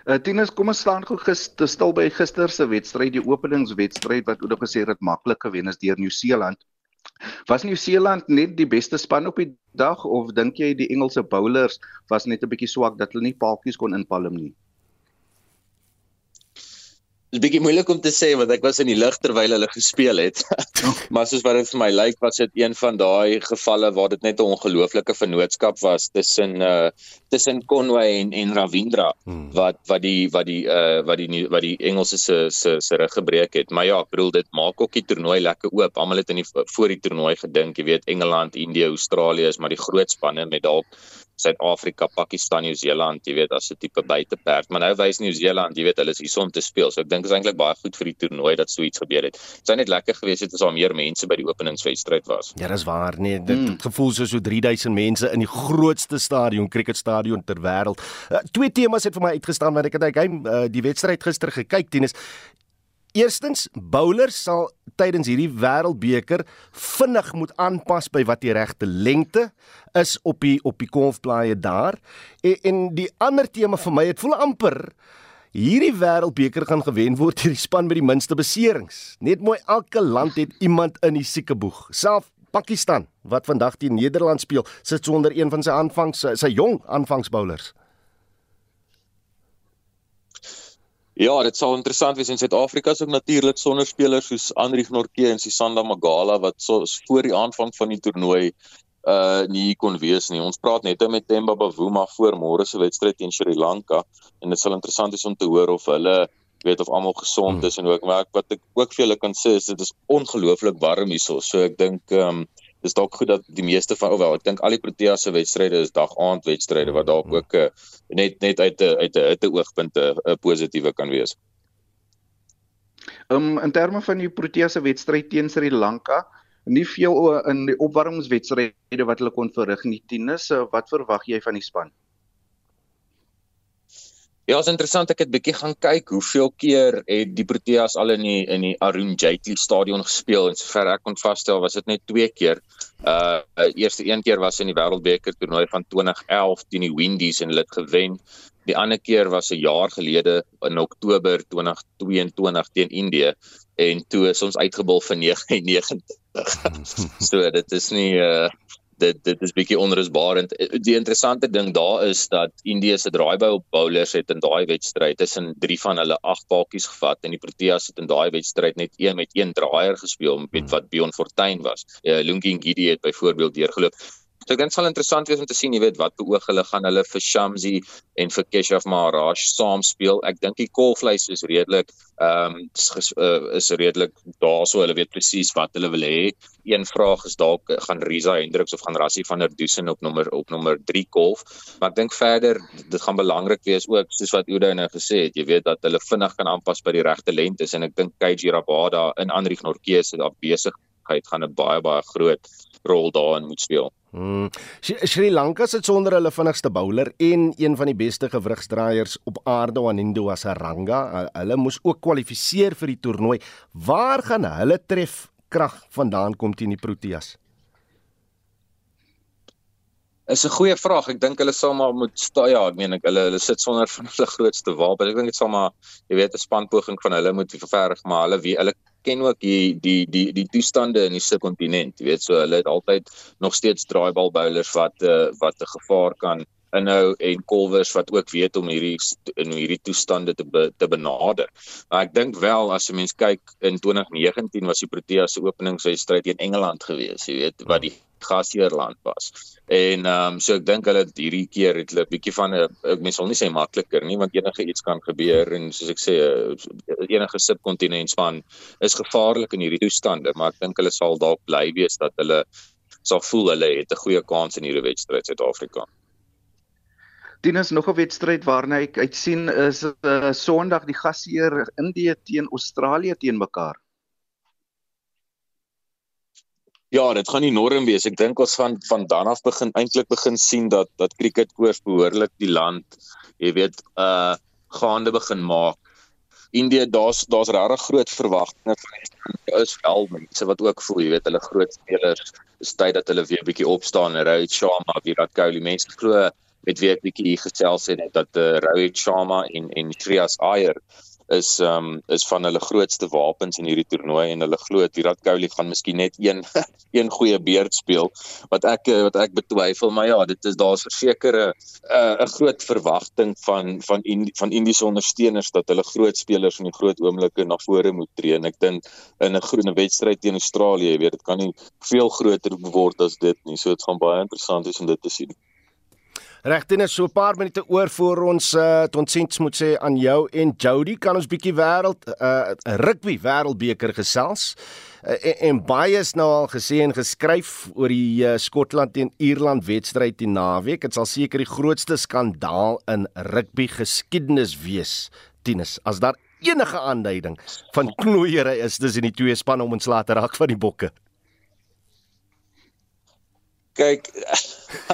Uh, Tinus, kom ons staan gou gister stil by gister se wedstryd, die openingswedstryd wat Oudo gesê het maklik gewen is deur Nieu-Seeland. Was Nieu-Seeland net die beste span op die dag of dink jy die Engelse bowlers was net 'n bietjie swak dat hulle nie paaltjies kon inpalm nie? Is bietjie moeilik om te sê want ek was in die lug terwyl hulle gespeel het. maar soos wat dit vir my lyk, was dit een van daai gevalle waar dit net 'n ongelooflike vennootskap was tussen uh tussen Conway en en Ravindra hmm. wat wat die wat die uh wat die wat die Engelse se se se rug gebreek het. Maar ja, ek bedoel dit maak ook die toernooi lekker oop. Almal het in die voor die toernooi gedink, jy weet Engeland, Indië, Australië is maar die groot spanne met dalk Suid-Afrika, Pakistan, Nieu-Seeland, jy weet, as 'n tipe buiteperd. Maar nou wys Nieu-Seeland, jy weet, hulle is hier om te speel. So ek dink dit is eintlik baie goed vir die toernooi dat so iets gebeur het. Dit sou net lekker gewees het as daar meer mense by die openingswedstryd was. Ja, dis waar, nee, dit mm. gevoel soos so 3000 mense in die grootste stadion, cricketstadion ter wêreld. Uh, twee temas het vir my uitgestaan wat ek het hy uh, die wedstryd gister gekyk, tennis. Eerstens, bowlers sal tydens hierdie wêreldbeker vinnig moet aanpas by wat die regte lengte is op die op die golfblaaie daar. En, en die ander tema vir my, dit voel amper hierdie wêreldbeker gaan gewen word deur die span met die minste beserings. Net mooi elke land het iemand in die siekeboeg. Self Pakistan wat vandag teen Nederland speel, sit sonder een van sy aanvangs sy jong aanvangsbowlers. Ja, dit sal interessant wees in Suid-Afrika is ook natuurlik sonder spelers soos Andri Gnorke en Sisanda Magala wat so voor die aanvang van die toernooi uh nie kon wees nie. Ons praat net met Themba Bavuma voor môre se wedstryd teen Sri Lanka en dit sal interessant wees om te hoor of hulle weet of almal gesond is hmm. en ook maar wat ek ook vir julle kan sê is dit is ongelooflik warm hierso. So ek dink ehm um, dis dalk goed dat die meeste van alhoewel ek dink al die Proteas se wedstryde is dag aand wedstryde wat dalk ook uh, net net uit 'n uit 'n hitte oogpunt 'n positiewe kan wees. Um in terme van die Proteas se wedstryd teen Sri Lanka, nie veel in die opwarmingswedstryde wat hulle kon verrig nie. Tinus, wat verwag jy van die span? Ja, is interessant ek het bietjie gaan kyk hoeveel keer het die Proteas al in die in die Arun Jaitley stadion gespeel en sover ek kon vasstel was dit net 2 keer. Uh eerste een keer was in die Wêreldbeker toernooi van 2011 teen die Windies en hulle het gewen. Die ander keer was 'n jaar gelede in Oktober 2022 teen Indië en toe is ons uitgebul vir 99. so dit is nie uh dit dit is bietjie onrusbarend. Die interessante ding daar is dat Indië se draaibou bowlers het in daai wedstryd tussen 3 van hulle 8 paadjies gevat en die Proteas het in daai wedstryd net een met een draaier gespeel met hmm. wat Bjorn Fortuin was. Ja, Lungi Ngidi het byvoorbeeld deurgeloop. So dit sal interessant wees om te sien, jy weet, wat beoog hulle gaan hulle vir Shamsi en vir Keshav Maharaj saam speel. Ek dink die kolvleis is redelik ehm um, is, uh, is redelik daarso hulle weet presies wat hulle wil hê. Een vraag is dalk gaan Riza Hendriks of gaan Rassie van der Dusen op nommer op nommer 3 kolf. Maar ek dink verder dit gaan belangrik wees ook soos wat Oude nou gesê het, jy weet dat hulle vinnig kan aanpas by die regte lengtes en ek dink KG Rabada in Andri Gnorke se afbesigheid gaan 'n baie baie groot rol daarin moet speel. Hmm. Sri Lanka sit sonder hulle vinnigste bowler en een van die beste gewrigsdraaiers op aarde, Anindo Asaranga. Hulle moes ook kwalifiseer vir die toernooi. Waar gaan hulle tref krag vandaan kom teen die Proteas? Is 'n goeie vraag. Ek dink hulle sal maar moet sta ja, ek meen ek hulle hulle sit sonder van hulle grootste wapen. Ek dink dit sal maar jy weet 'n spanpoging van hulle moet ververg, maar hulle wie hulle ken ook die die die die toestande in die subkontinent, jy weet, so hulle het altyd nog steeds draaibal bowlers wat uh, wat 'n gevaar kan inhou en kolwers wat ook weet om hierdie in hierdie toestande te be, te benader. Maar ek dink wel as 'n mens kyk in 2019 was die Proteas se openingswedstryd teen Engeland gewees, jy weet, wat die gasheerland was. En ehm um, so ek dink hulle hierdie keer het hulle 'n bietjie van 'n ek mens wil nie sê makliker nie want enige iets kan gebeur en soos ek sê enige subkontinent span is gevaarlik in hierdie toestande, maar ek dink hulle sal dalk bly wees dat hulle sal voel hulle het 'n goeie kans in hierdie wedstryd Suid-Afrika. Dien is nog 'n wedstryd waarna ek uitsien is uh, Sondag die gasheer Indië teen Australië teen mekaar. Ja, dit gaan enorm wees. Ek dink ons van van dan af begin eintlik begin sien dat dat cricket koers behoorlik die land, jy weet, uh gaande begin maak. India daar's daar's regtig groot verwagtinge van die is wel mense wat ook voel, jy weet, hulle groot spelers is tyd dat hulle weer bietjie opstaan Rohit Sharma, Virat Kohli, mense glo met wie ek bietjie gesels het dat uh, Rohit Sharma en en Shreyas Iyer is um is van hulle grootste wapens in hierdie toernooi en hulle glo Virat Kohli gaan miskien net een een goeie beurt speel. Wat ek eh, wat ek betwyfel maar ja dit is daar's versekerde eh, 'n uh, groot verwagting van van in, van Indiese ondersteuners dat hulle groot spelers in die groot oomblikke na vore moet tree. En ek dink in 'n groene wedstryd teen Australië jy weet dit kan nie veel groter word as dit nie. So dit gaan baie interessant wees om dit te sien Regtene so 'n paar minute oor voor ons uh, totsiens moet sê aan jou en Jody kan ons bietjie wêreld uh, rugby wêreldbeker gesels. Uh, en, en baie is nou al gesê en geskryf oor die uh, Skotland teen Ierland wedstryd die naweek. Dit sal seker die grootste skandaal in rugby geskiedenis wees. Tinus, as daar enige aanduiding van knoeiery is tussen die twee spanne om ons laat raak van die bokke kyk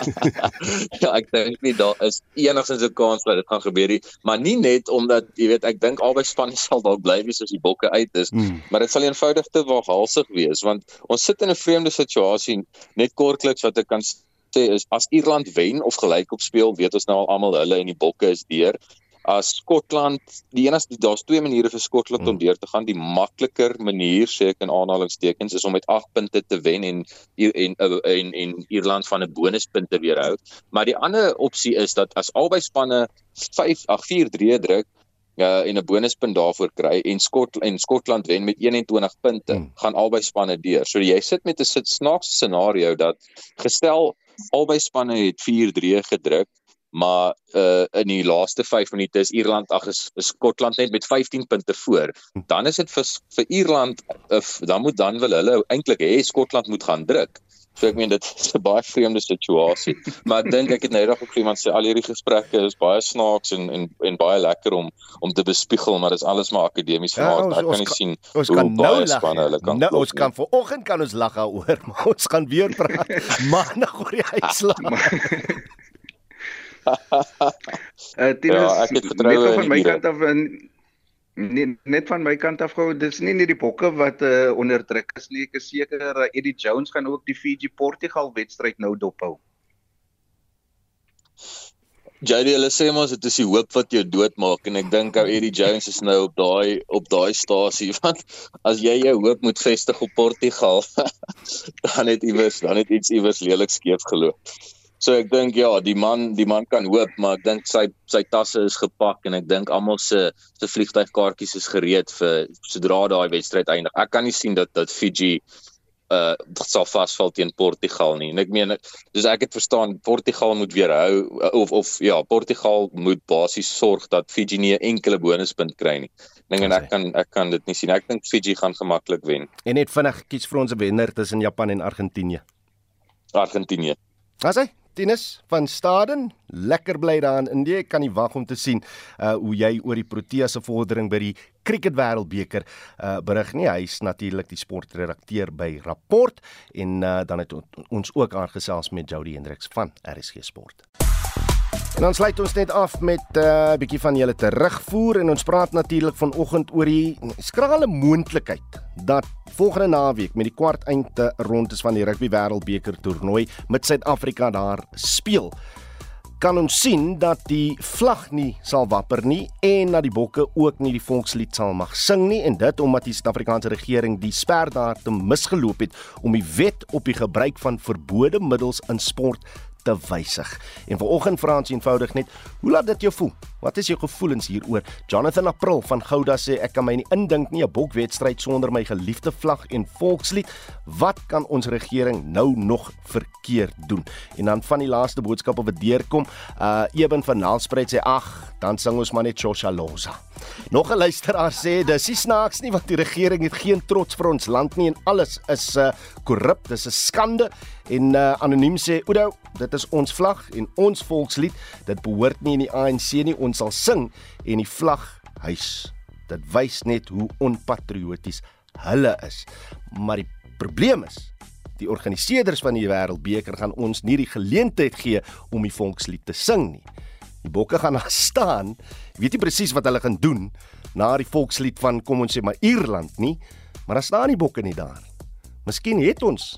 ja ek dink nie daar is enigstens 'n kans dat dit gaan gebeur nie maar nie net omdat jy weet ek dink albei spanne sal dalk bly wees as die bokke uit is hmm. maar dit sal eenvoudig te waghalsig wees want ons sit in 'n vreemde situasie net kortliks wat ek kan sê is as Ierland wen of gelyk op speel weet ons nou al almal hulle en die bokke is deur as Skotland die enigste daar's twee maniere vir Skotland om hmm. deur te gaan die makliker manier sê ek in aanhalingstekens is om met 8 punte te wen en en en en Ierland van 'n bonuspunte weerhou maar die ander opsie is dat as albei spanne 5 ag 4-3 druk uh, en 'n bonuspunt daarvoor kry en Skotland en Skotland wen met 21 punte hmm. gaan albei spanne deur so jy sit met 'n snaakse scenario dat gestel albei spanne het 4-3 gedruk maar uh in die laaste 5 minute is Ierland ag is, is Skotland net met 15 punte voor. Dan is dit vir vir Ierland uh, dan moet dan wil hulle eintlik hê Skotland moet gaan druk So ek meen dit is 'n baie vreemde situasie. Maar ek dink ek het nou eendag ook iemand sê al hierdie gesprekke is baie snaaks en en en baie lekker om om te bespiegel, maar dit is alles maar akademies aard. Ja, ek kan nie sien ons kan nou lag. Kan nou, ons kan vanoggend kan ons lag daaroor, maar ons gaan weer praat maandag oor die uitslag. Uh, Tinus, ja, ek het vertroue van my kant af in Nee, net van my kant af gou, dis nie net die bokke wat uh, onder druk is nie. Ek is seker uh, Eddie Jones gaan ook die Fiji Portugal wedstryd nou dophou. JD hulle sê mos dit is die hoop wat jou doodmaak en ek dink ou Eddie Jones is nou op daai op daai stasie want as jy jou hoop moet vestig op Portugal dan het iewers dan het iets iewers lelik skeef geloop. So ek dink ja, die man die man kan hoop, maar ek dink sy sy tasse is gepak en ek dink almal se se vliegtuigkaartjies is gereed vir sodra daai wedstryd eindig. Ek kan nie sien dat dat Fiji uh sal vasval teen Portugal nie. En ek meen dis ek het verstaan Portugal moet weer hou of of ja, Portugal moet basies sorg dat Fiji nie 'n enkele bonuspunt kry nie. Dink en ek kan ek kan dit nie sien. Ek dink Fiji gaan gemaklik wen. En net vinnig kies vir ons 'n wenner tussen Japan en Argentinië. Argentinië. Asai, Tinus van Staden, lekker bly daar in. Ek kan nie wag om te sien uh hoe jy oor die Protea se vordering by die Cricket Wêreldbeker uh berig nie. Hy's natuurlik die sportredakteur by Rapport en uh dan het ons ook aangesels met Jody Hendriks van RSG Sport. En dan sluit ons net af met 'n uh, bietjie van julle terugvoer en ons praat natuurlik vanoggend oor die skrale moontlikheid dat volgende naweek met die kwartfinale rondes van die rugby wêreldbeker toernooi met Suid-Afrika daar speel. Kan ons sien dat die vlag nie sal wapper nie en dat die bokke ook nie die volkslied sal mag sing nie en dit omdat die Suid-Afrikaanse regering die sperdatum misgeloop het om die wet op die gebruik van verbode middels in sport te wysig. En vanoggend vra ons eenvoudig net, hoe laat dit jou voel? Wat is jou gevoelens hieroor? Jonathan April van Gouda sê ek kan my nie indink nie 'n bokwedstryd sonder my geliefde vlag en volkslied. Wat kan ons regering nou nog verkeerd doen? En dan van die laaste boodskappe wat deurkom, uh Eben van Nelspruit sê ag, dan sing ons maar net Choshaloza. Nog 'n luisteraar sê dis nie snaaks nie want die regering het geen trots vir ons land nie en alles is uh korrup, dis 'n skande. En uh, anoniem sê Oudo, dit is ons vlag en ons volkslied. Dit behoort nie in die ANC nie. Ons sal sing en die vlag huis. Dit wys net hoe onpatrioties hulle is. Maar die probleem is die organiseerders van die wêreldbeker gaan ons nie die geleentheid gee om die volkslied te sing nie. Die bokke gaan daar staan. Weet jy presies wat hulle gaan doen na die volkslied van kom ons sê maar Ierland nie, maar daar staan nie bokke nie daar. Miskien het ons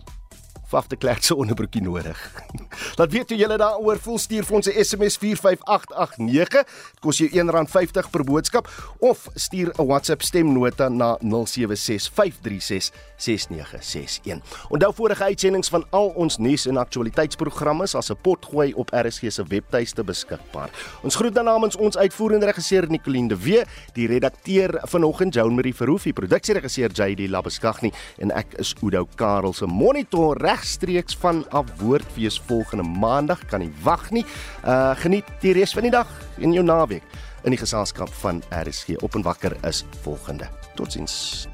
Faf te klerk se onderbroekie nodig. Laat weet hoe julle daaroor voel stuur vir ons 'n SMS 45889. Dit kos jou R1.50 per boodskap of stuur 'n WhatsApp stemnota na 0765366961. Onthou vorige uitsendings van al ons nuus en aktualiteitsprogramme as 'n potgooi op RSG se webtuiste beskikbaar. Ons groet dan namens ons uitvoerende regisseur Nicoline de Wee, die redakteur vanoggend Joan Marie Verhoef, die produksieregisseur JD Labeskagni en ek is Udo Karel se monitor regstreeks van Afwoordfees volgende maandag kan nie wag nie. Uh geniet die res van die dag en jou naweek in die geselskap van RSG op en wakker is volgende. Totsiens.